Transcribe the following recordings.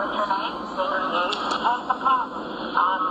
What's your name? Sarah Yates. What's the problem? Um,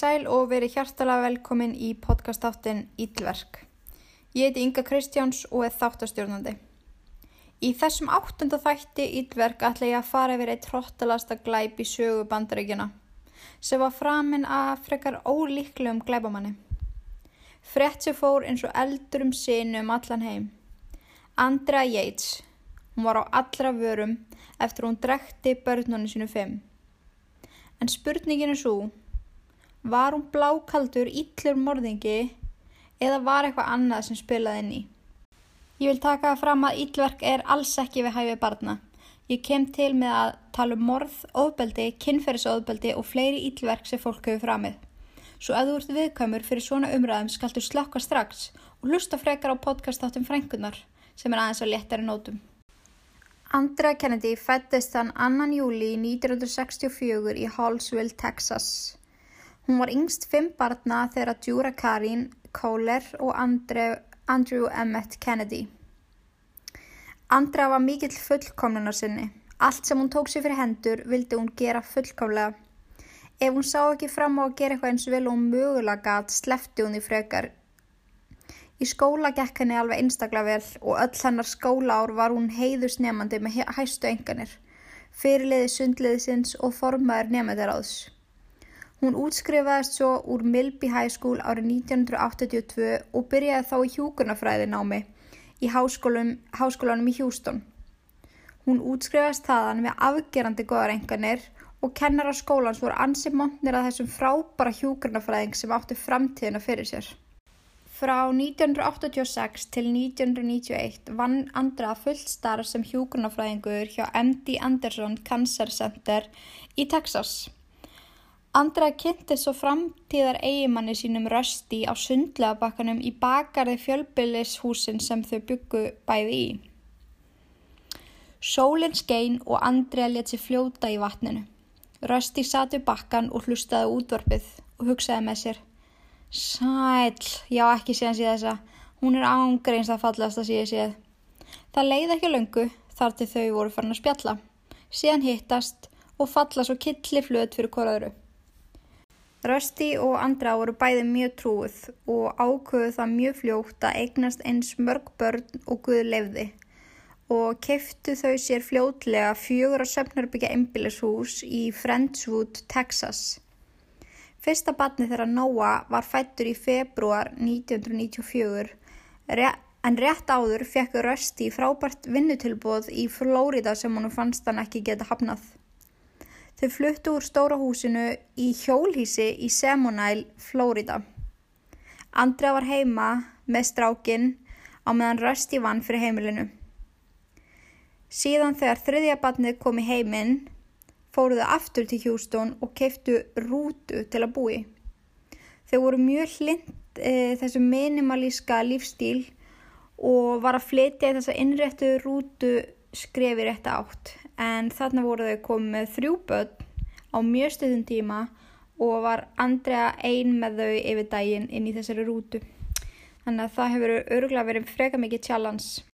sæl og verið hjartalega velkomin í podcastáttin Íllverk. Ég heiti Inga Kristjáns og er þáttastjórnandi. Í þessum áttunda þætti Íllverk ætla ég að fara yfir eitt trottalasta glæp í sögu bandaríkjana sem var framinn að frekar ólíklegum glæbamanni. Frett sem fór eins og eldur um sinu um allan heim. Andrea Yates, hún var á allra vörum eftir hún drekti börnunni sínu fimm. En spurningin er svo, Var hún blákaldur íllur morðingi eða var eitthvað annað sem spilaði inn í? Ég vil taka fram að íllverk er alls ekki við hæfi barna. Ég kem til með að tala um morð, ofbeldi, kynferðisofbeldi og fleiri íllverk sem fólk hefur framið. Svo ef þú ert viðkvæmur fyrir svona umræðum skaltu slökka strax og hlusta frekar á podcastáttum frængunar sem er aðeins á léttari nótum. Andrea Kennedy fættist þann 2. júli 1964 í Hallsville, Texas. Hún var yngst fimm barna þegar Djúra Karin Kohler og Andre, Andrew Emmett Kennedy. Andra var mikill fullkomlunar sinni. Allt sem hún tók sér fyrir hendur vildi hún gera fullkomlega. Ef hún sá ekki fram á að gera eitthvað eins vel og mögulega gat, slefti hún því frekar. Í skóla gekk henni alveg einstaklega vel og öll hennar skólaár var hún heiðusnemandi með hæstu enganir, fyrirliði sundliðisins og formaður nefndaráðs. Hún útskrifaðist svo úr Milby High School árið 1982 og byrjaði þá í hjúkurnafræði námi í háskólanum, í Houston. Hún útskrifaðist þaðan með afgerandi goðar enganir og kennara skólans voru ansið montnir að þessum frábara hjúkurnafræðing sem átti framtíðina fyrir sér. Frá 1986 til 1991 vann Andra fullt starf sem hjúkurnafræðingur hjá MD Anderson Cancer Center í Texas. Andra kynnti svo framtíðar eigimanni sínum rösti á sundlegabakkanum í bakarði fjölbillishúsin sem þau byggu bæði í. Sólinn skein og Andrea let sér fljóta í vatninu. Rösti sat við bakkan og hlustaði útvarpið og hugsaði með sér. Sæl, já ekki síðan síða þessa, hún er ángreins að fallast að síða síð. Það leiði ekki löngu þar til þau voru farin að spjalla. Síðan hittast og falla svo killi flöt fyrir korðuru. Rösti og Andra voru bæði mjög trúið og ákvöðu það mjög fljótt að eignast eins mörg börn og Guð lefði og keftu þau sér fljótlega fjögur að söfnarbyggja einbílishús í Friendswood, Texas. Fyrsta batni þeirra Nóa var fættur í februar 1994 en rétt áður fekk Rösti frábært vinnutilbóð í Flórida sem hann fannst hann ekki geta hafnað. Þau fluttu úr stóra húsinu í hjólhísi í Semonæl, Flórida. Andrea var heima með strákin á meðan Rösti vann fyrir heimilinu. Síðan þegar þriðja barnið kom í heiminn fóruðu aftur til Houston og keiftu rútu til að búi. Þau voru mjög hlind e, þessu minimalíska lífstíl og var að flytja þessa innréttu rútu skrefi rétt átt en þarna voru þau komið með þrjú börn á mjög stöðum tíma og var Andrea ein með þau yfir daginn inn í þessari rútu. Þannig að það hefur örgulega verið freka mikið challenge.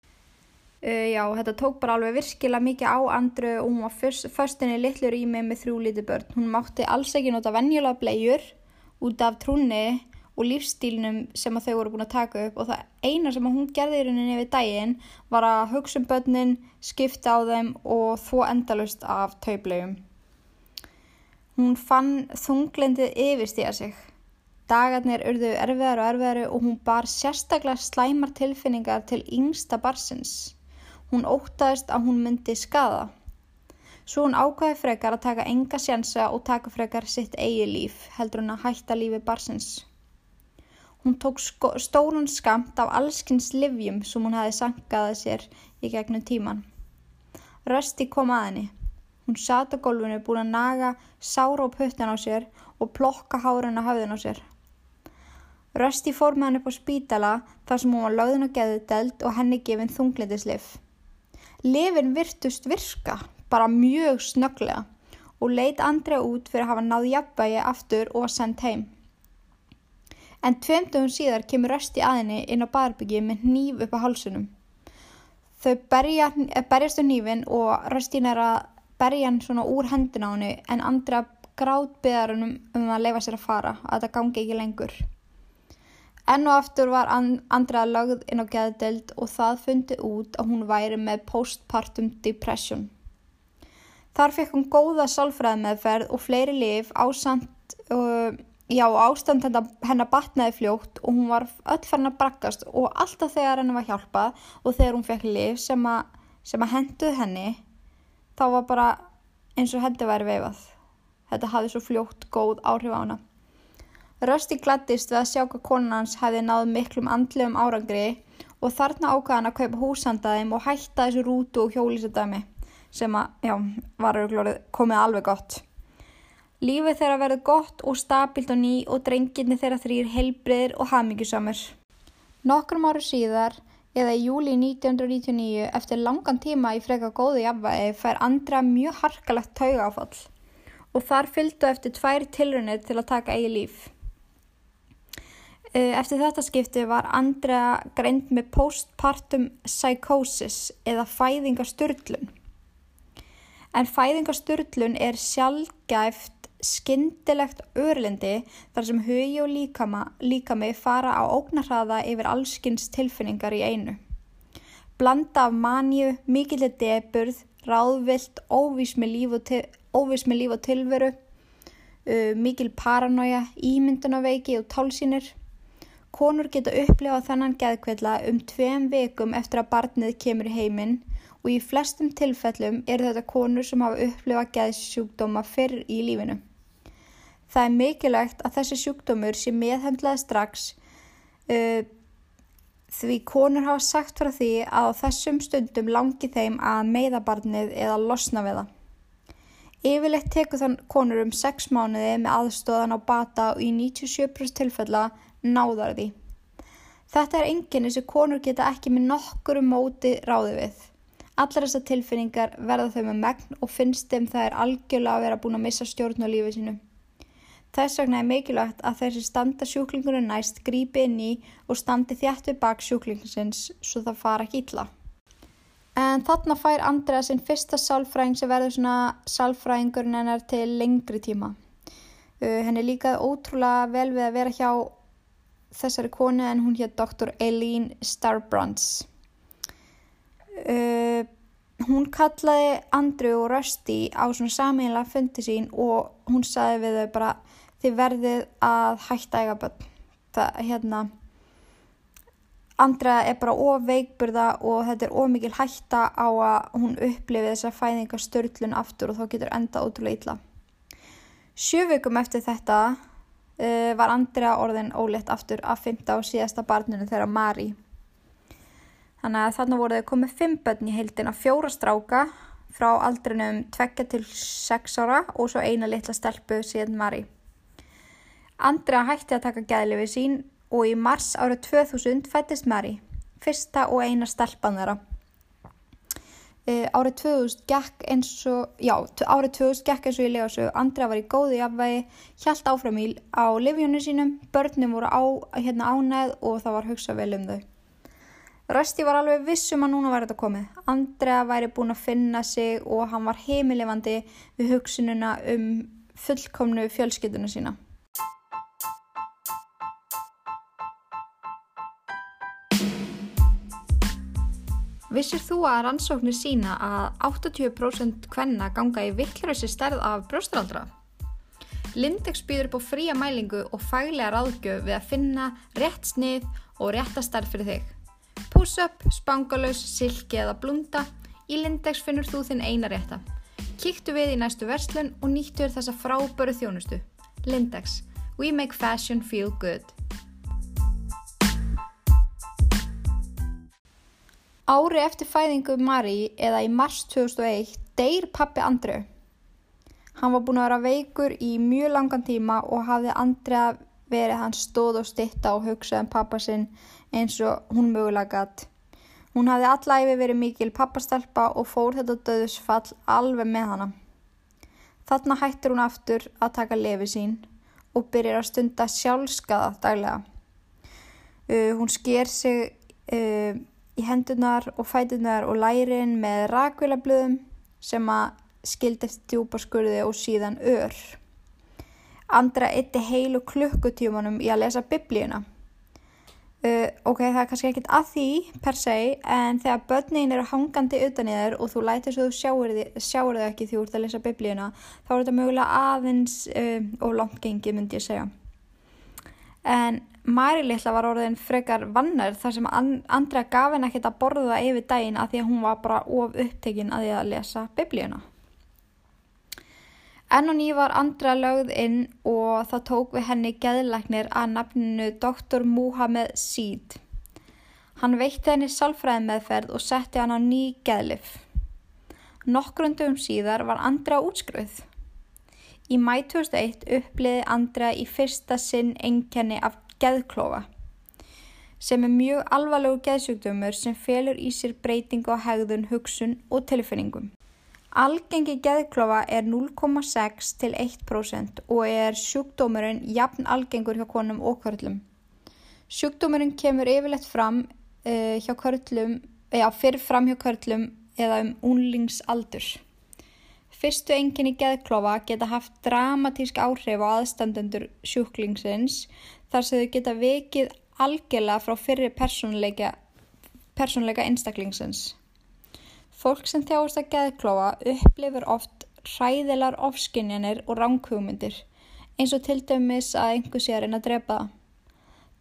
Uh, já, þetta tók bara alveg virkilega mikið á Andru og hún var fyrst, fyrstinni litlu rými með þrjú liti börn. Hún mátti alls ekki nota venjulega blegjur út af trúni og lífstílinum sem að þau voru búin að taka upp og það eina sem að hún gerði í rauninni við daginn var að hugsa um börnin, skipta á þeim og þó endalust af tauplegum. Hún fann þunglendið yfirstíða sig. Dagarnir urðu erfiðar og erfiðar og hún bar sérstaklega slæmar tilfinningar til yngsta barsins. Hún ótaðist að hún myndi skada. Svo hún ákvæði frekar að taka enga sjansa og taka frekar sitt eigi líf, heldur hún að hætta lífi barsins. Hún tók stórun skamt af allskins livjum sem hún hafi sankaði sér í gegnum tíman. Rösti kom að henni. Hún sata gólfinu búin að naga sára á puttan á sér og plokka hárun á hafðin á sér. Rösti fór með hann upp á spítala þar sem hún var lögðin og geðið delt og henni gefinn þunglindisliv. Livin virtust virka bara mjög snögglega og leit Andrea út fyrir að hafa náð jafnvægi aftur og var sendt heim. En tveimtugum síðar kemur Rösti aðinni inn á barbyggi með nýf upp á hálsunum. Þau berja, eh, berjast um nýfin og Röstin er að berja hann svona úr hendun á henni en beðar hann um að leifa sér að fara, að þetta gangi ekki lengur. Enn og aftur var Andrea lögð inn á geðdelt og það fundi út að hún væri með postpartum depression. Þar fekk hún góða sálfræðmeðferð og fleiri lif ástand, uh, já, ástand hennar batnaði fljótt og hún var öll fann að brakkast og alltaf þegar henni var hjálpað og þegar hún fekk lif sem að, að henduð henni þá var bara eins og hendi væri veifað. Þetta hafði svo fljótt góð áhrif á hana. Rösti gladdist við að sjá hvað konan hans hefði náð miklum andlegum árangri og þarna ákvaðan að kaupa húsandaðum og hætta þessu rútu og hjólisadæmi sem að, já, var komið alveg gott. Lífið þeirra verið gott og stabilt og ný og drenginni þeirra þrýr heilbriðir og hafmyggjusamur. Nokkrum áru síðar, eða í júli 1999, eftir langan tíma í freka góðu jafnvægi, fær Andra mjög harkalegt taugáfall og þar fylgdu eftir tvær tilrunir til að taka eigi líf. Eh, eftir þetta skipti var Andra greint með postpartum psychosis eða fæðingasturlun en fæðingasturlun er sjálfgæft skyndilegt örlendi þar sem hugi og líkama, líkami fara á ógnarhraða yfir allskynns tilfinningar í einu. Blanda af manju, mikillir deburð, ráðvilt, óvís með líf og, til, með líf og tilveru, uh, mikil paranója, ímyndunaveiki og tálsínir. Konur geta upplifað þannan geðkvilla um tveim vekum eftir að barnið kemur í heiminn og í flestum tilfellum er þetta konur sem hafa upplifað geðsjúkdóma fyrr í lífinu. Það er mikilvægt að þessi sjúkdómur sé meðhendlaði strax uh, því konur hafa sagt frá því að þessum stundum langi þeim að meiðabarnið eða losna við það. Yfirleitt tekur þann konur um 6 mánuði með aðstóðan á bata og í 97% tilfella náðar því. Þetta er enginni sem konur geta ekki með nokkuru móti ráði við. Allar þessar tilfinningar verða þau með megn og finnst þeim það er algjörlega að vera búin að missa stjórn á lífið sínu. Þess vegna er mikilvægt að þessi standa sjúklingunum næst grípi inn í og standi þjætt við bak sjúklingsins svo það fara ekki illa. En þarna fær Andrea sinn fyrsta sálfræðing sem verður svona sálfræðingurinn hennar til lengri tíma. Uh, henni líkaði ótrúlega vel við að vera hjá þessari konu en hún hér Dr. Eileen Starbrands. Uh, hún kallaði Andru og Rösti á svona sameinlega fundi sín og hún saði við þau bara þið verðið að hætta eiga bönn. Það hérna Andra er bara of veikburða og þetta er of mikil hætta á að hún upplifi þessa fæðingarstörlun aftur og þá getur enda ótrúlega illa. Sjöfugum eftir þetta uh, var Andra orðin ólétt aftur að fymta á síðasta barninu þegar Mari Þannig að þarna voru þau komið fimm börn í heildina, fjóra stráka frá aldrinum 2 til 6 ára og svo eina litla stelpu síðan Mari. Andra hætti að taka gæðlifið sín og í mars árið 2000 fættist Mari, fyrsta og eina stelpan þeirra. Uh, árið 2000 gekk eins og, já, árið 2000 gekk eins og ég lega svo, Andra var í góðu jafnvægi, hjælt áfram í á livjónu sínum, börnum voru á, hérna ánæð og það var hugsað vel um þau. Rösti var alveg vissum að núna var þetta komið. Andrea væri búin að finna sig og hann var heimilefandi við hugsununa um fullkomnu fjölskylduna sína. Vissir þú að rannsóknir sína að 80% kvenna ganga í vittlurössi stærð af brjóstraldra? Lindex býður upp á fría mælingu og faglega ráðgjöf við að finna rétt snið og rétta stærð fyrir þig. Puss-up, spangalös, silki eða blunda, í Lindex finnur þú þinn eina rétta. Kíktu við í næstu verslun og nýttu þér þessa fráböru þjónustu. Lindex. We make fashion feel good. Ári eftir fæðingu Marí eða í mars 2001 deyr pappi Andreu. Hann var búin að vera veikur í mjög langan tíma og hafði Andrea verið hans stóð og stitta og hugsaði um pappa sinn eins og hún mögulega gatt. Hún hafði allæfi verið mikil pappastelpa og fór þetta döðusfall alveg með hana. Þarna hættir hún aftur að taka lefi sín og byrjar að stunda sjálfskaða daglega. Uh, hún sker sig uh, í hendunar og fætunar og lærin með rakvilablöðum sem að skildi eftir djúparskurði og síðan ör. Andra eitti heilu klukkutímanum í að lesa biblíuna. Uh, ok, það er kannski ekkit að því per se, en þegar börnin eru hangandi utan í þér og þú lætir svo þú sjáur þau ekki því þú ert að lesa biblíuna, þá er þetta mögulega aðeins uh, og langt gengið myndi ég segja. En Mari litla var orðin frekar vannar þar sem Andra gaf henn ekkert að borða yfir daginn að því að hún var bara of upptekinn að því að lesa biblíuna. Enn og ný var Andra lögð inn og það tók við henni geðlæknir að nafninu Dr. Muhammed Seed. Hann veitti henni salfræði meðferð og setti hann á ný geðlif. Nokkrundum síðar var Andra útskruð. Í mæ 2001 uppliði Andra í fyrsta sinn enkenni af geðklofa sem er mjög alvarlegu geðsjúkdömur sem felur í sér breytingu á hegðun, hugsun og tilfinningum. Algengi geðklofa er 0,6 til 1% og er sjúkdómurinn jafn algengur hjá konum og körlum. Sjúkdómurinn kemur yfirlegt fram uh, hjá körlum, eða fyrir fram hjá körlum eða um unlingsaldur. Fyrstu enginni geðklofa geta haft dramatísk áhrif á aðstandendur sjúklingsins þar sem þau geta vikið algjörlega frá fyrri persónleika, persónleika einstaklingsins. Fólk sem þjáast að geðklóa upplifur oft hræðilar ofskinjanir og ránkugmyndir eins og til dæmis að einhver sé að reyna að drepa það.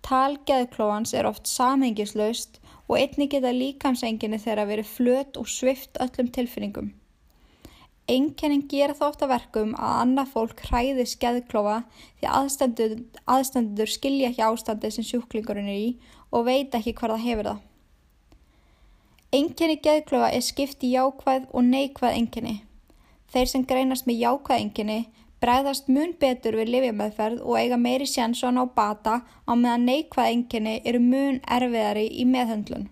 Tal geðklóans er oft samhengislaust og einni geta líkamsenginni þeirra verið flöt og svift öllum tilfinningum. Einkennin gera þótt að verkum að annað fólk hræði skeðklofa því aðstendur, aðstendur skilja ekki ástandi sem sjúklingurinn er í og veit ekki hvað það hefur það. Einkenni geðklofa er skipt í jákvæð og neikvæð einkenni. Þeir sem greinast með jákvæð einkenni bregðast mun betur við lifjameðferð og eiga meiri sjans og ná bata á meðan neikvæð einkenni eru mun erfiðari í meðhöndlun.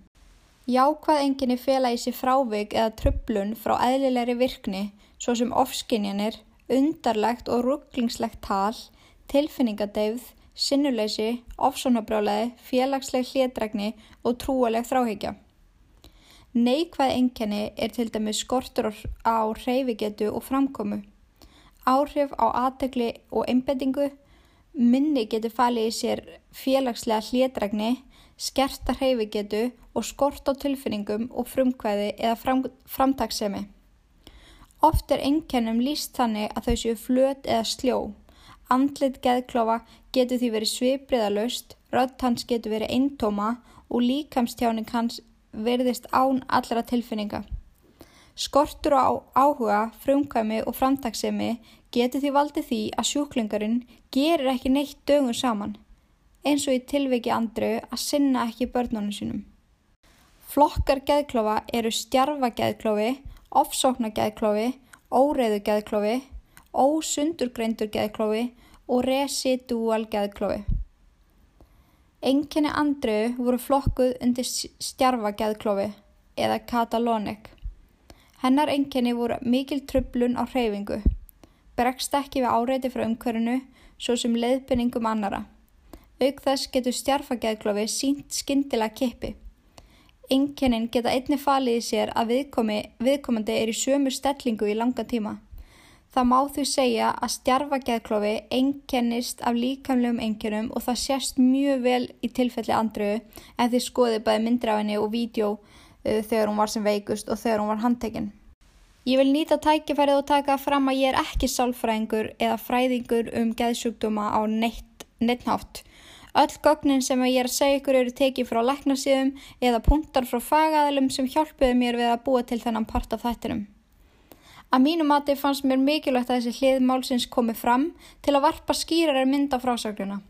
Jákvæð enginni fela í sig frávik eða trublun frá eðlilegri virkni svo sem ofskinjanir, undarlegt og rugglingslegt tal, tilfinningadeifð, sinnuleysi, ofsónabrjálaði, félagsleg hlédregni og trúaleg þráhyggja. Neikvæð enginni er til dæmis skortur á reyfigetu og framkomu. Áhrif á aðtegli og einbendingu, minni getur falið í sér félagslega hlédregni, skerta hreyfigetu og skort á tilfinningum og frumkvæði eða fram, framtaksemi. Oft er einkennum líst þannig að þau séu flöt eða sljó. Andlit geðklofa getur því verið svipriðalöst, rödd hans getur verið eintóma og líkamstjáning hans verðist án allra tilfinninga. Skortur á áhuga, frumkvæmi og framtaksemi getur því valdið því að sjúklingarinn gerir ekki neitt dögum saman eins og í tilviki andru að sinna ekki börnunum sínum. Flokkar geðklofa eru stjarfageðklofi, ofsóknageðklofi, óreiðugeðklofi, ósundurgreindur geðklofi og residual geðklofi. Enginni andru voru flokkuð undir stjarfageðklofi eða katalónik. Hennar enginni voru mikil trublun á hreyfingu, bregst ekki við áreiti frá umkörinu svo sem leiðbynningum annara. Auk þess getur stjarfageðklofi sínt skindilega kippi. Enkennin geta einni falið í sér að viðkomi, viðkomandi er í sömu stellingu í langa tíma. Það má því segja að stjarfageðklofi enkennist af líkamlegum enkennum og það sést mjög vel í tilfelli andrögu en þið skoðið bæði myndir af henni og vídeo þegar hún var sem veikust og þegar hún var handtekinn. Ég vil nýta tækifærið og taka fram að ég er ekki sálfræðingur eða fræðingur um geðsjúkdóma á neitt, neittnátt. Öll gögnin sem ég er að segja ykkur eru tekið frá leknarsíðum eða punktar frá fagaðilum sem hjálpuði mér við að búa til þennan part af þættinum. Að mínu mati fannst mér mikilvægt að þessi hlið málsins komi fram til að varpa skýrar mynd á frásagluna.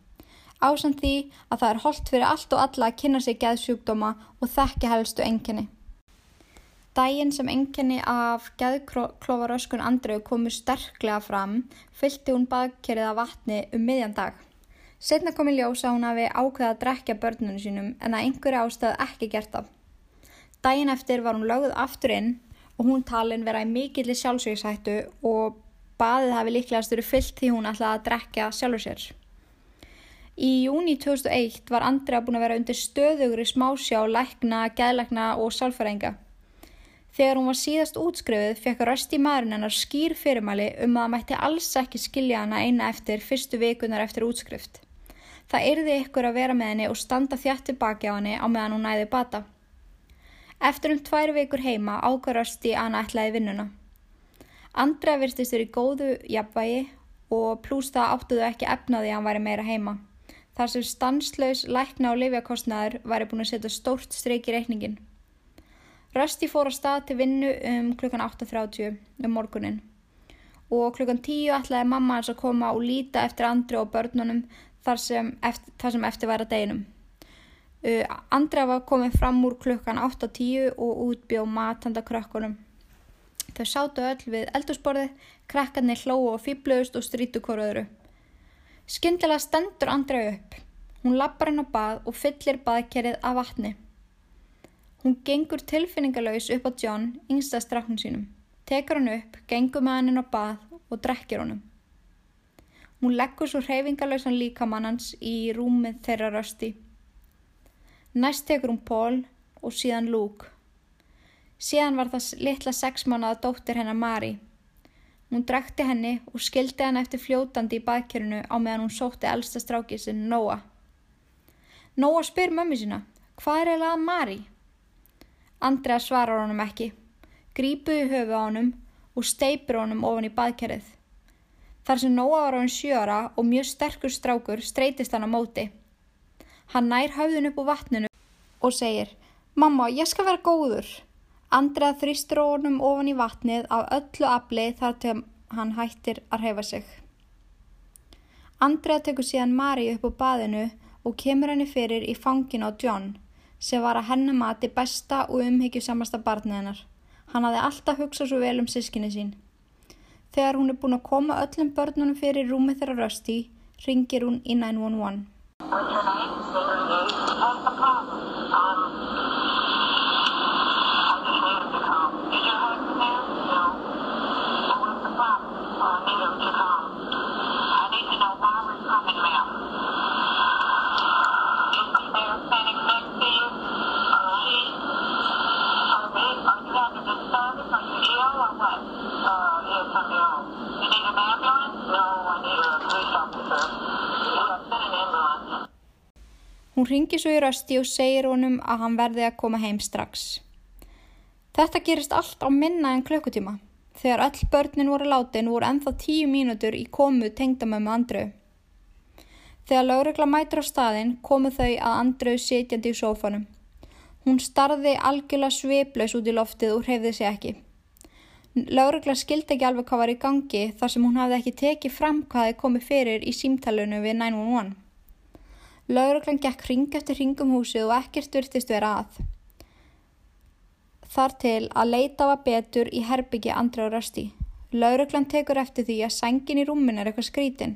Ásand því að það er holdt fyrir allt og alla að kynna sig geðsjúkdóma og þekki helstu enginni. Dægin sem enginni af geðklofaröskun Andreu komu sterklega fram, fylgti hún baðkerið af vatni um miðjan dag. Setna kom í ljós að hún hafi ákveðað að drekja börnunum sínum en að einhverja ástöð ekki gert af. Dægin eftir var hún lögð aftur inn og hún talin vera í mikilli sjálfsvíkshættu og baðið hafi líklegast verið fyllt því hún ætlaði að drekja sjálfur sér. Í júni 2001 var Andrea búin að vera undir stöðugri smásjá, lækna, geðlækna og sálfæringa. Þegar hún var síðast útskrifuð fekk rösti maðurinn hennar skýr fyrirmæli um að það mætti alls ekki skilja hana eina eftir fyrstu vikunar eftir útskrift. Það yrði ykkur að vera með henni og standa þjætti baki á henni á meðan hún næði bata. Eftir um tvær vikur heima ákvar rösti að hana ætlaði vinnuna. Andra virtist verið góðu jafnvægi og pluss það áttuðu ekki efnaði að hann væri meira heima. Þar sem stanslaus, lækna og lifjakostnaður væri búin að setja stórt streik í reikningin. Rösti fór á stað til vinnu um klukkan 8.30 um morgunin og klukkan 10 ætlaði mamma hans að koma og líta eftir Andri og börnunum þar sem eftir, þar sem eftir væri að deginum. Uh, Andri var komið fram úr klukkan 8.10 og útbjóð matanda krökkunum. Þau sátu öll við eldursporði, krakkarnir hlóu og fýblaust og strítu koröðuru. Skyndilega stendur Andri upp. Hún lappar henn á bað og fyllir baðkerið af vatni. Hún gengur tilfinningalauðs upp á John, yngsta strafnum sínum, tekur hann upp, gengur með hann inn á bað og drekkir honum. Hún leggur svo hreyfingalauðsan líkamannans í rúmið þeirra rösti. Næst tekur hún Paul og síðan Luke. Síðan var það litla sexmánaða dóttir hennar Mari. Hún drekti henni og skildi hann eftir fljótandi í baðkerinu á meðan hún sótti elsta strákið sinn Noah. Noah spyr mömmi sína, hvað er eiginlega Mari? Andrea svarar honum ekki, grípuði höfu á honum og steipir honum ofan í baðkerið. Þar sem Nóa var á hann sjöra og mjög sterkur strákur streytist hann á móti. Hann nær höfðun upp úr vatninu og segir, Mamma, ég skal vera góður. Andrea þrýstur honum ofan í vatnið af öllu afli þar til hann hættir að reyfa sig. Andrea tekur síðan Mari upp úr baðinu og kemur henni fyrir í fangin á John sem var að henni mati besta og umhyggjusamasta barnið hennar. Hann hafði alltaf hugsað svo vel um sískinni sín. Þegar hún er búin að koma öllum börnunum fyrir rúmið þeirra rösti, ringir hún í 911. í rösti og segir honum að hann verði að koma heim strax. Þetta gerist allt á minna en klukkutíma. Þegar öll börnin voru látin voru enþá tíu mínútur í komu tengdamömmu Andreu. Þegar lögregla mætur á staðin komu þau að Andreu setjandi í sófanum. Hún starði algjörlega sveiplaus út í loftið og hreyfði sig ekki. Lögregla skildi ekki alveg hvað var í gangi þar sem hún hafði ekki tekið fram hvað hefði komið fyrir í símtalunu við 911. Lauruglan gekk ring eftir ringum húsið og ekkert virtist vera að. Þar til að leita var betur í herbyggi andra og rösti. Lauruglan tekur eftir því að sengin í rúmin er eitthvað skrítin.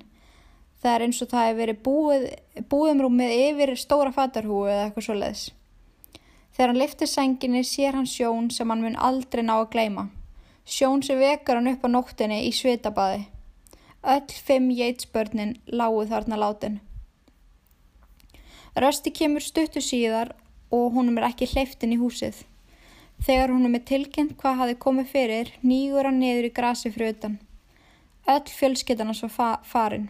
Það er eins og það hefur verið búið, búðumrúmið yfir stóra fatarhúi eða eitthvað svo leiðis. Þegar hann liftir senginni sér hann sjón sem hann mun aldrei ná að gleima. Sjón sem vekar hann upp á nóttinni í svitabaði. Öll fimm jeitsbörnin lágu þarna látin. Rösti kemur stuttu síðar og húnum er ekki hleyftin í húsið. Þegar húnum er tilkynnt hvað hafi komið fyrir, nýgur hann niður í grasi fröðan. Öll fjölskyttarnas var fa farin.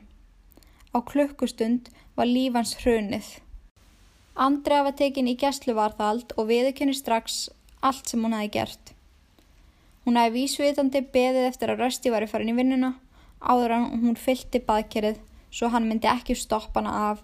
Á klukkustund var lífans hrunið. Andrea var tekin í gæsluvarðald og viðkynni strax allt sem hún hafi gert. Hún hafi vísvitandi beðið eftir að Rösti var í farin í vinnuna áður en hún fyllti baðkerið svo hann myndi ekki stoppa hana af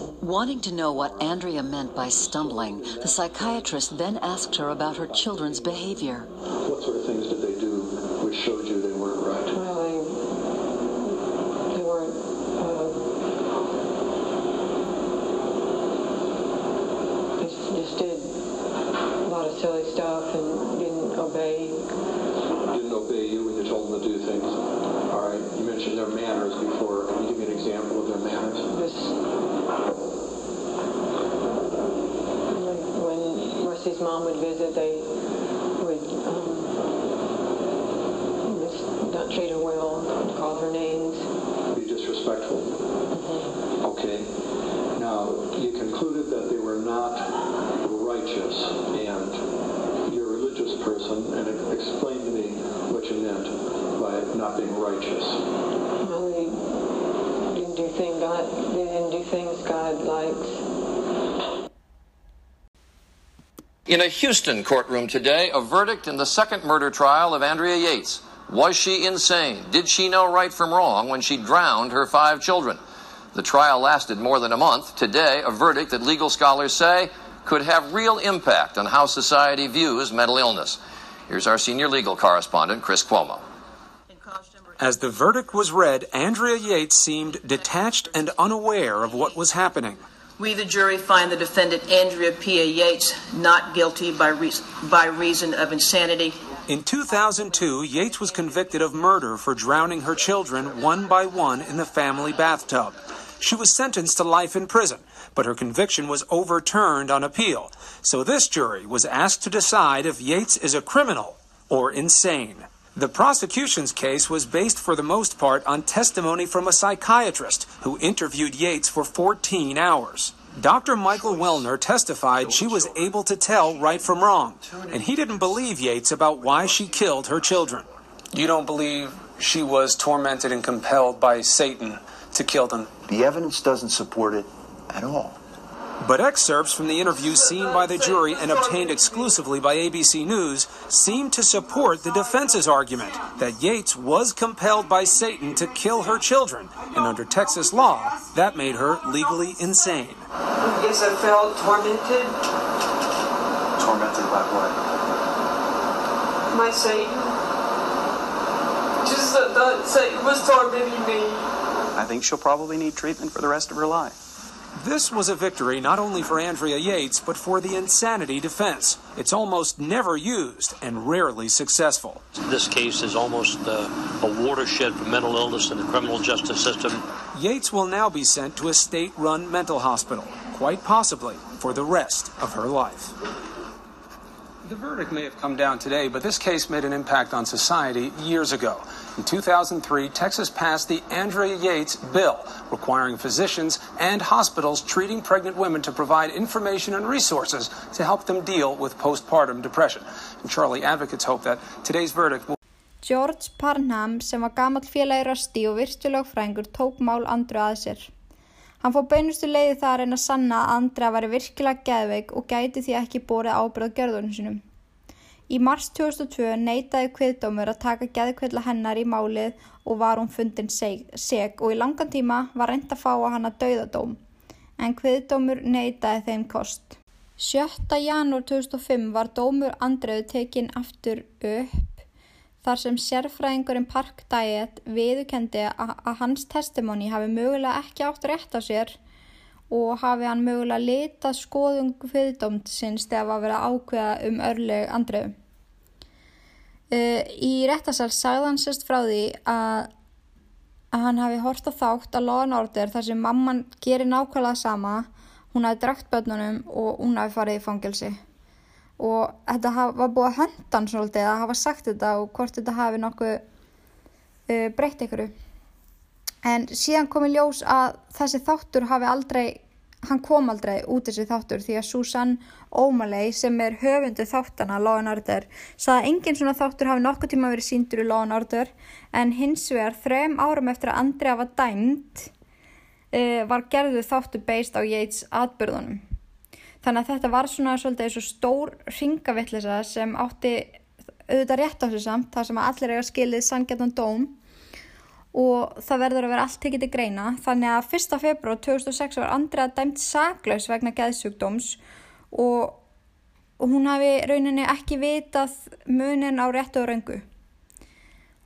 Wanting to know what Andrea meant by stumbling, the psychiatrist then asked her about her children's behavior. What sort of things did they do which showed you they weren't right? Well, they, they weren't, uh, they just- just did a lot of silly stuff and didn't obey. Didn't obey you when you told them to do things. All right. You mentioned their manners before. Can you give me an example of their manners? Just like when Rusty's mom would visit, they would um, just not treat her well, call her names. Be disrespectful. Okay. Now, you concluded that they were not righteous, and you're a religious person, and explain to me what you meant by not being righteous. Well, they didn't do things God, they didn't do things God likes. In a Houston courtroom today, a verdict in the second murder trial of Andrea Yates. Was she insane? Did she know right from wrong when she drowned her five children? The trial lasted more than a month. Today, a verdict that legal scholars say could have real impact on how society views mental illness. Here's our senior legal correspondent, Chris Cuomo. As the verdict was read, Andrea Yates seemed detached and unaware of what was happening. We, the jury, find the defendant Andrea P.A. Yates not guilty by, rea- by reason of insanity. In 2002, Yates was convicted of murder for drowning her children one by one in the family bathtub. She was sentenced to life in prison, but her conviction was overturned on appeal. So this jury was asked to decide if Yates is a criminal or insane. The prosecution's case was based for the most part on testimony from a psychiatrist who interviewed Yates for 14 hours. Dr. Michael Wellner testified she was able to tell right from wrong, and he didn't believe Yates about why she killed her children. You don't believe she was tormented and compelled by Satan to kill them? The evidence doesn't support it at all. But excerpts from the interview seen by the jury and obtained exclusively by ABC News seem to support the defense's argument that Yates was compelled by Satan to kill her children, and under Texas law, that made her legally insane. Yes, I felt tormented Tormented by what? by Satan. Just that, that Satan was tormenting me. I think she'll probably need treatment for the rest of her life. This was a victory not only for Andrea Yates, but for the insanity defense. It's almost never used and rarely successful. This case is almost uh, a watershed for mental illness in the criminal justice system. Yates will now be sent to a state run mental hospital, quite possibly for the rest of her life. The verdict may have come down today, but this case made an impact on society years ago. In 2003, Texas passed the Andrea Yates Bill, requiring physicians and hospitals treating pregnant women to provide information and resources to help them deal with postpartum depression. And Charlie advocates hope that today's verdict will George Parnham sem var gamall félagi Rösti og virtulögfræðingur tók mál Andru að sér. Hann fór beinustu leiði það að reyna að sanna að Andra væri virkilega geðveik og gæti því ekki borið ábyrð gjörðunum sinum. Í mars 2002 neitaði kviðdómur að taka geðkvilla hennar í málið og var hún fundin seg, seg og í langan tíma var reynd að fá að hana dauðadóm, en kviðdómur neitaði þeim kost. 7. janúar 2005 var dómur Andreu tekin aftur upp þar sem sérfræðingurinn Park Diet viðukendi að hans testimoni hafi mögulega ekki átt rétt á sér og hafi hann mögulega litað skoðung viðdómsins þegar var verið að ákveða um örleg Andreu. Uh, í réttasal sagði hann sérst frá því að, að hann hafi hort á þátt að Law and Order þar sem mamman gerir nákvæmlega sama, hún hafi drakt börnunum og hún hafi farið í fangelsi. og þetta haf, var búið að hönda hann svolítið að hafa sagt þetta og hvort þetta hafi nokkuð uh, breytt ykkur en síðan kom í ljós að þessi þáttur hafi aldrei hann kom aldrei út þessi þáttur því að Susan O'Malley sem er höfundu þáttana Law and Order sagði að engin svona þáttur hafi nokkuð tíma verið síndur í Law and Order en hins vegar þrejum árum eftir að Andrea var dæmt uh, var gerðu þáttur beist á Yates atbyrðunum þannig að þetta var svona svolítið eins og stór ringavillisa sem átti auðvitað rétt á sig samt þar sem að allir eiga skilið sanngjarnan dóm og það verður að vera allt tekið til greina þannig að 1. februar 2006 var Andrea dæmt saklaus vegna geðsjúkdóms og, hún hafi rauninni ekki vitað munin á réttu og röngu.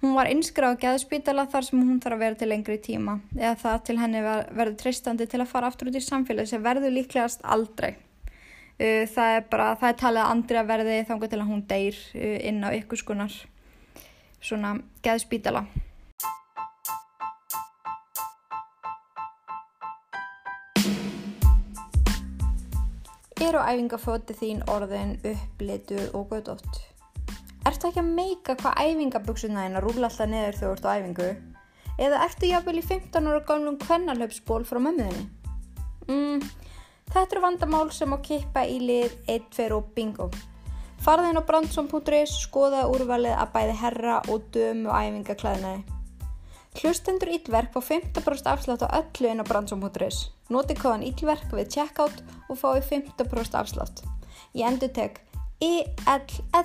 Hún var innskráð á geðspítala þar sem hún þarf að vera til lengri tíma eða það til henni verður tristandi til að fara aftur út í samfélagi sem verður líklegast aldrei. Uh, það er bara, það er talið að Andrea verði þangu til að hún deyr uh, inn á ykkur skonar svona geðspítala. Eru æfingafóti þín orðin upplituð og gödótt? Ertu ekki að meika hvað æfingaböksuna þín að rúla alltaf neður þegar þú ert á æfingu? Eða ertu jáfnvel í 15 ára gamlum kvennalöpsból frá mömmuðinni? Mm, þetta eru vandamál sem á kippa í lið 1, 2 og bingo. Farðin á brandsson.is skoða úrvalið að bæði herra og dömu æfingaklæðinaði. Hlustendur Íllverk fá 15% afslátt á öllu inn á brandsson.is. Noti kóðan Íllverk við checkout og fái 15% afslátt. Ég endur tek ILL-VAF-ERK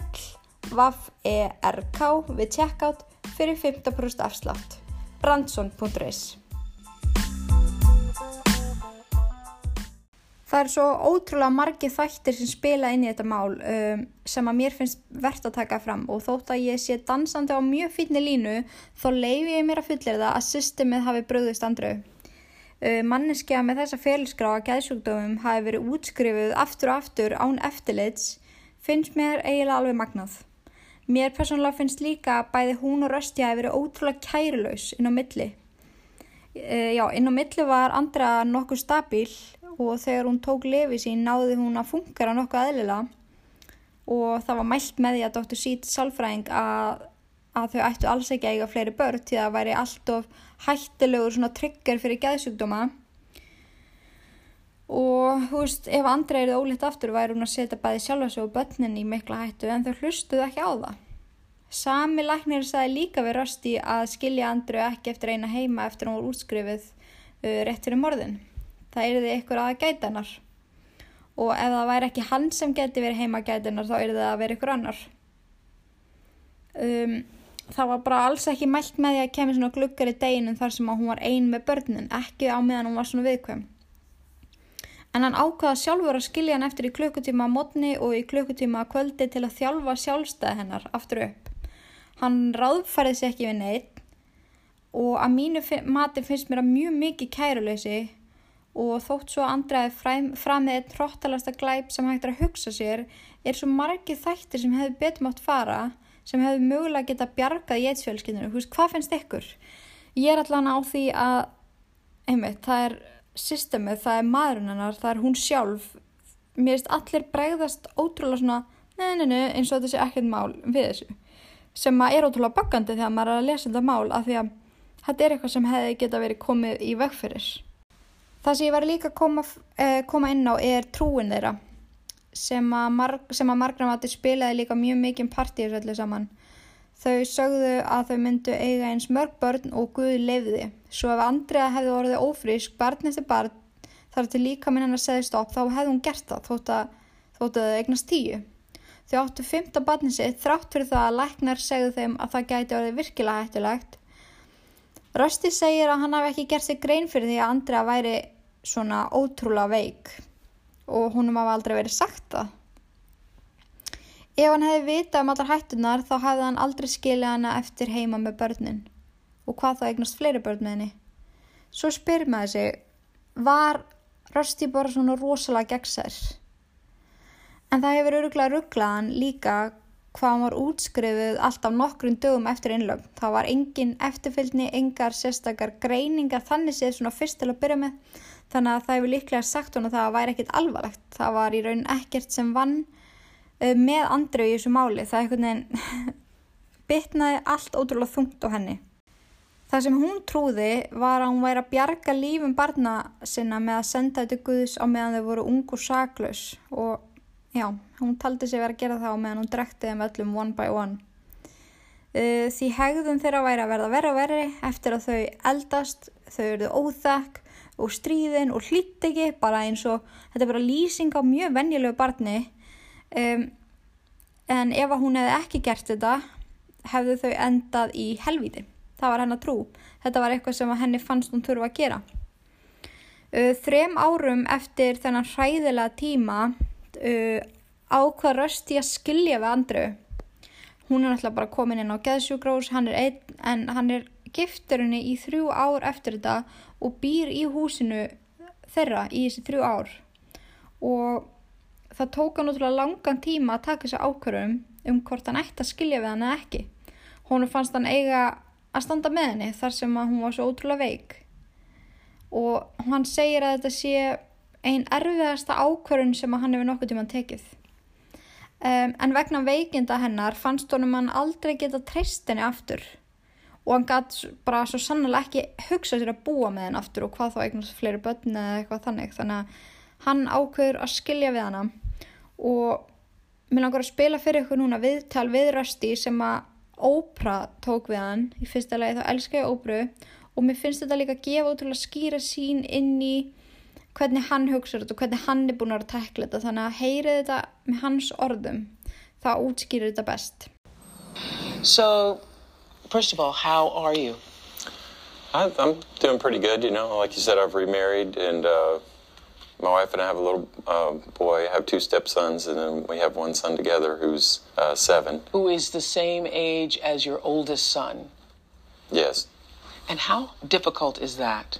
við checkout fyrir 15% afslátt. Brandsson.is Það er svo ótrúlega margið þættir sem spila inn í þetta mál um, sem að mér finnst verðt að taka fram og þótt að ég sé dansandi á mjög fínni línu þá leifi ég mér að fullera að systemið hafi bröðust andru. Uh, manneskja með þessa félagsgrá að gæðsjúkdómum hafi verið útskrifuð aftur og aftur án eftirlits finnst mér eiginlega alveg magnað. Mér persónulega finnst líka að bæði hún og Rösti hafi verið ótrúlega kærlaus inn á milli. Uh, já, inn á milli var andra nokkuð stabíl og þegar hún tók lefi sín náði hún að fungera nokkuð aðlilega og það var mælt með því að Dr. Seed sálfræðing að, að þau ættu alls ekki að eiga fleiri börn því að það væri alltof hættilegur svona trigger fyrir geðsjúkdóma og þú veist ef andra er það ólitt aftur væri hún að setja bæði sjálfa sig og börnin í mikla hættu en þau hlustuðu ekki á það. Sami læknir sagði líka við Rösti að skilja andru ekki eftir eina heima eftir hún var útskrifið uh, rétt fyrir morðin. Það er því ykkur að gæta hennar og ef það væri ekki hann sem geti verið heima að gæta hennar þá er það að vera ykkur annar. Um, það var bara alls ekki mælt með því að kemur svona glukkar í deginum þar sem hún var ein með börnin, ekki á meðan hún var svona viðkvæm. En hann ákvaða sjálfur að skilja hann eftir í klukkutíma að modni og í klukkutíma að kvöldi til að þjálfa sjálfstæð hennar aftur upp. Hann ráðfærið sér ekki við neitt og að mínu mati finnst mér að mjög mikið kæruleysi og þótt svo andræði fram með einn hróttalasta glæp sem hægt er að hugsa sér er svo margið þættir sem hefur betum átt fara sem hefur mögulega getað bjargað í einsfjölskyldinu. Hvað finnst ykkur? Ég er allan á því að, einmitt, það er systemið, það er maðurinn hennar, það er hún sjálf. Mér finnst allir bregðast ótrúlega svona, nei, eins og sé ekkert mál við þessu. Sem er ótrúlega bakkandi þegar maður er að lesa þetta mál af því að þetta er eitthvað sem hefði geta verið komið í vegfyrir. Það sem ég var líka að koma, eh, koma inn á er trúin þeirra sem að, marg, að margramati spilaði líka mjög mikið partíus öllu saman. Þau sögðu að þau myndu eiga eins mörg börn og Guð lefði. Svo ef Andrea hefði orðið ófrísk barn eftir barn þar til líka minn hann að segja stopp þá hefði hún gert það þótt að, þótt að þau eignast tíu. Þau áttu fymta barni sitt þrátt fyrir það að læknar segðu þeim að það gæti orðið virkilega hættulegt. Rösti segir að hann hafi ekki gert sig grein fyrir því að Andrea væri svona ótrúlega veik og húnum hafa aldrei verið sagt það. Ef hann hefði vitað um allar hættunar þá hefði hann aldrei skilja hana eftir heima með börnin og hvað þá eignast fleiri börn með henni. Svo spyr maður sig, var Rösti bara svona rosalega gegnsær? En það hefur öruglega rugglaðan líka hvað hann var útskrifuð alltaf nokkrum dögum eftir innlögn. Það var engin eftirfylgni, engar sérstakar greiningar, þannig séð svona fyrst til að byrja með. Þannig að það hefur líklega sagt hún að það væri ekkit alvarlegt. Það var í raun ekkert sem vann uh, með Andreu í þessu máli. Það er einhvern veginn bitnaði allt ótrúlega þungt á henni. Það sem hún trúði var að hún væri að bjarga lífum barna sinna með að senda þetta Guðs á meðan þau voru ung og saklaus og já, hún taldi sig verið að gera það á meðan hún drekti þeim öllum one by one. Uh, því hegðun þeirra væri að verða verra verri eftir að þau eldast, þau eruðu óþekk og stríðin og hlýtt ekki, bara eins og þetta er bara lýsing á mjög venjulegu barni. Um, en ef hún hefði ekki gert þetta, hefðu þau endað í helvíti. Það var henn að trú. Þetta var eitthvað sem henni fannst hún þurfa að gera. Uh, þrem árum eftir þennan hræðilega tíma uh, ákvað Rösti að skilja við Andru. Hún er náttúrulega bara komin inn á geðsjúgrós, hann er einn, en hann er giftur henni í þrjú ár eftir þetta og býr í húsinu þeirra í þessi þrjú ár. Og það tóka náttúrulega langan tíma að taka þessu ákvörum um hvort hann ætti að skilja við hann eða ekki. Hún fannst hann eiga að standa með henni þar sem að hún var svo ótrúlega veik og hann segir að þetta sé einn erfiðasta ákvörun sem hann hefur nokkuð tíma tekið. Um, en vegna veikinda hennar fannst honum hann aldrei geta treyst henni aftur. Og hann gæti bara svo sannlega ekki hugsa sér að búa með henni aftur og hvað þá eignast fleiri börn eða eitthvað þannig. Þannig að hann ákvör að skilja við hana. Og mér langar að spila fyrir ykkur núna viðtal við Rösti sem að Ópra tók við hann í fyrsta lagi. Þá elska ég Ópru og mér finnst þetta líka að gefa út til að skýra sín inn í hvernig hann hugsa þetta og hvernig hann er búin að tekla þetta þannig að heyri þetta með hans orðum það útskýrir þetta best So, first of all, how are you? I, I'm doing pretty good, you know. Like you said, I've remarried, and uh, my wife and I have a little uh, boy. I have two stepsons, and then we have one son together who's uh, seven. Who is the same age as your oldest son? Yes. And how difficult is that?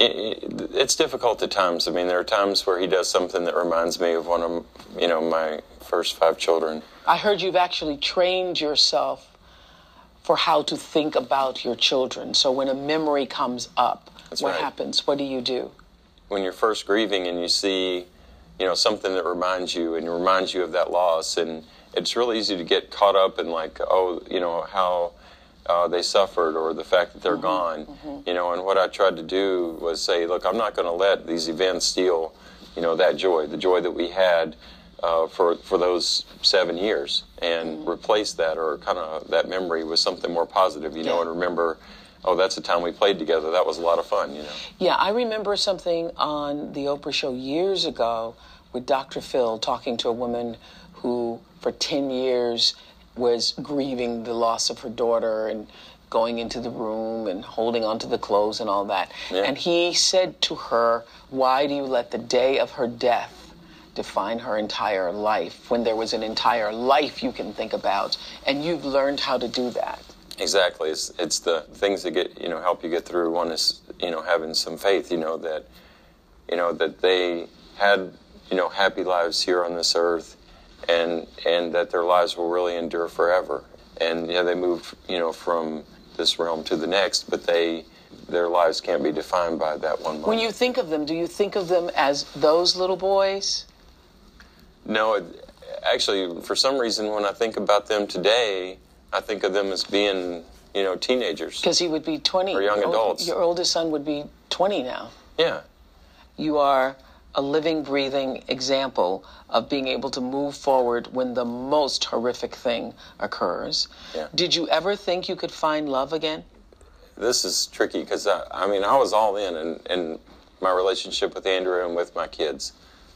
It, it, it's difficult at times. I mean, there are times where he does something that reminds me of one of, you know, my first five children. I heard you've actually trained yourself for how to think about your children. So when a memory comes up, That's what right. happens? What do you do? when you're first grieving and you see, you know, something that reminds you and reminds you of that loss, and it's really easy to get caught up in like, oh, you know, how uh, they suffered or the fact that they're gone, you know. And what I tried to do was say, look, I'm not going to let these events steal, you know, that joy, the joy that we had. Uh, for for those seven years, and replace that or kind of that memory with something more positive, you know, and remember, oh, that's the time we played together. That was a lot of fun, you know. Yeah, I remember something on the Oprah show years ago with Dr. Phil talking to a woman who, for 10 years, was grieving the loss of her daughter and going into the room and holding onto the clothes and all that. Yeah. And he said to her, Why do you let the day of her death define her entire life when there was an entire life you can think about? And you've learned how to do that. Exactly. It's it's the things that get you know help you get through. One is you know having some faith. You know that you know that they had you know happy lives here on this earth, and and that their lives will really endure forever. And yeah, they move you know from this realm to the next, but they their lives can't be defined by that one moment. When you think of them, do you think of them as those little boys? No, it, actually, for some reason, when I think about them today, I think of them as being, you know, teenagers. Because he would be 20. Or young Your old- adults. Your oldest son would be 20 now. Yeah. You are a living, breathing example of being able to move forward when the most horrific thing occurs. Yeah. Did you ever think you could find love again? This is tricky because I, I mean, I was all in, in in my relationship with Andrew and with my kids.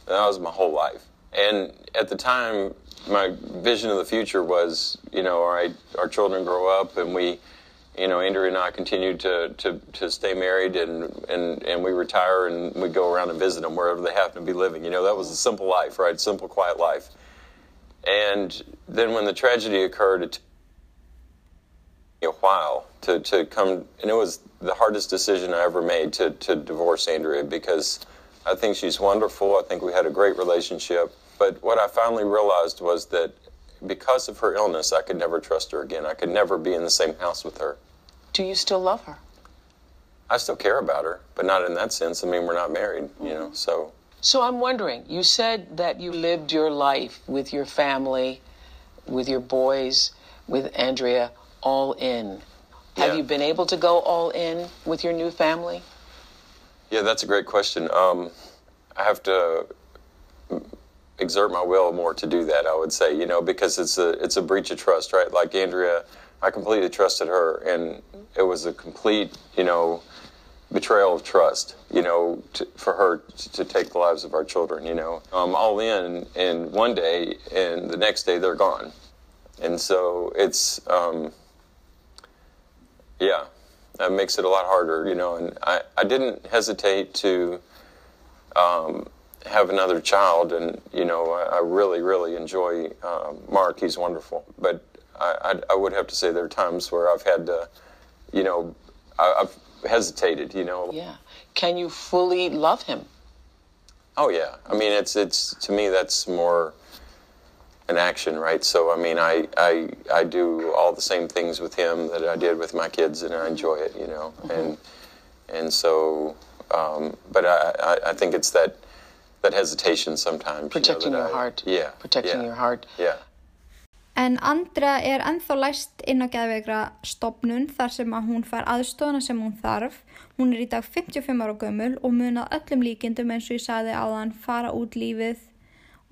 That was my whole life. And at the time, my vision of the future was, you know, all right, our children grow up and we, you know, Andrew and I continue to, to, to stay married and, and, and we retire and we go around and visit them wherever they happen to be living. You know, that was a simple life, right? Simple, quiet life. And then when the tragedy occurred, it took me a while to, to come, and it was the hardest decision I ever made to, to divorce Andrea because I think she's wonderful. I think we had a great relationship. But what I finally realized was that because of her illness, I could never trust her again. I could never be in the same house with her. Do you still love her? I still care about her, but not in that sense. I mean, we're not married, you know, so So I'm wondering, you said that you lived your life with your family, with your boys, with Andrea, all in. Have you been able to go all in with your new family? Yeah, that's a great question. Um, I have to exert my will more to do that. I would say, you know, because it's a it's a breach of trust, right? Like Andrea, I completely trusted her, and it was a complete, you know, betrayal of trust, you know, to, for her to, to take the lives of our children. You know, um, all in, and one day, and the next day they're gone, and so it's. Um, yeah, that makes it a lot harder, you know. And I, I didn't hesitate to um, have another child, and you know, I, I really, really enjoy um, Mark. He's wonderful, but I, I, I would have to say there are times where I've had to, you know, I, I've hesitated, you know. Yeah. Can you fully love him? Oh yeah, I mean, it's it's to me that's more an action, right? So I mean, I I I do all the same things with him that I did with my kids, and I enjoy it, you know. And and so, um, but I, I I think it's that that hesitation sometimes. you know, Protecting your I- heart. Yeah. Protecting yeah, your heart. Yeah. En Andrea er ennþá læst inn á geðveikra stopnun þar sem að hún fær aðstofna sem hún þarf. Hún er í dag 55 ára gömul og mun að öllum líkindum eins og ég sagði áðan fara út lífið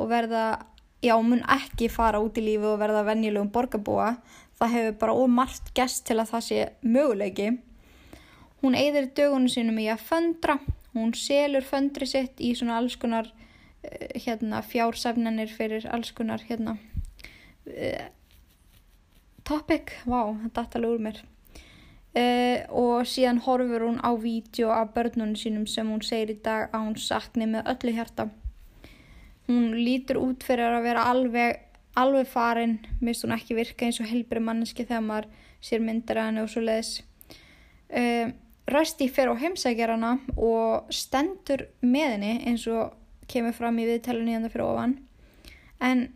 og verða, já mun ekki fara út í lífið og verða venjulegum borgarbúa. Það hefur bara ómargt gest til að það sé möguleiki. Hún eigðir dögunum sínum í að föndra. Hún selur föndri sitt í svona alls konar eh, hérna, fjársefnanir fyrir alls konar hérna, uh, topic, vá, þetta er alveg úr mér. Uh, og síðan horfur hún á vídeo af börnunum sínum sem hún segir í dag að hún sakni með öllu hjarta. Hún lítur út fyrir að vera alveg alveg farin, mist hún ekki virka eins og helbri manneski þegar maður sér myndir að henni og svo leiðis uh, Rösti fer á heimsækjarana og stendur með henni eins og kemur fram í viðtælunni hérna fyrir ofan. En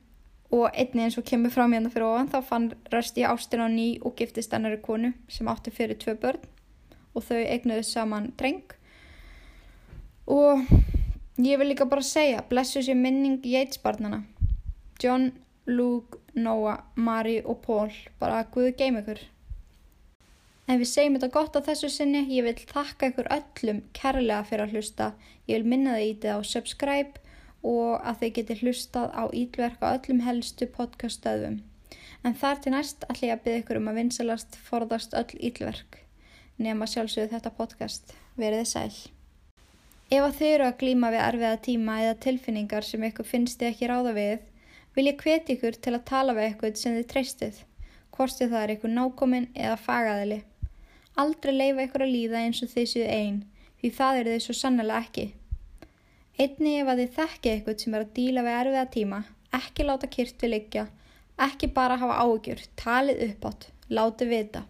og einni eins og kemur fram hérna fyrir ofan þá fann Rösti ástin á ný og giftist annari konu sem átti fyrir tvö börn og þau eignuðu saman dreng. Og ég vil líka bara segja blessu sér minning Yates-barnana John, Luke, Noah, Mari og Paul. Bara Guð geim ykkur En við segjum þetta gott á þessu sinni, ég vil þakka ykkur öllum kærlega fyrir að hlusta, ég vil minna þið ítið á subscribe og að þið geti hlustað á ítverk á öllum helstu podcaststöðum. En þar til næst ætla ég að byggja ykkur um að vinsalast forðast öll ítverk, nema sjálfsögðu þetta podcast. Verið þið sæl. Ef að þið eru að glíma við erfiða tíma eða tilfinningar sem ykkur finnst þið ekki ráða við, vil ég hveti ykkur til að tala við ykkur sem þið treystið, hvort þið það er ykkur nákominn eða fagaðili. Aldrei leifa ykkur að líða eins og þið séu einn, því það eru þið svo sannlega ekki. Einni ef að þið þekkið ykkur sem er að díla við erfiða tíma, ekki láta kyrt við liggja, ekki bara hafa áhugjur, talið uppátt, látið vita.